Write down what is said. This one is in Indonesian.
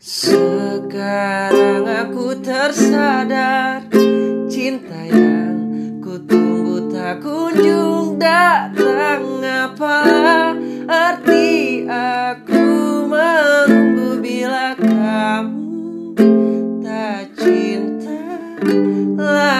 Sekarang aku tersadar Cinta yang kutunggu tak kunjung datang Apalah arti aku menunggu bila kamu tak cinta lagi.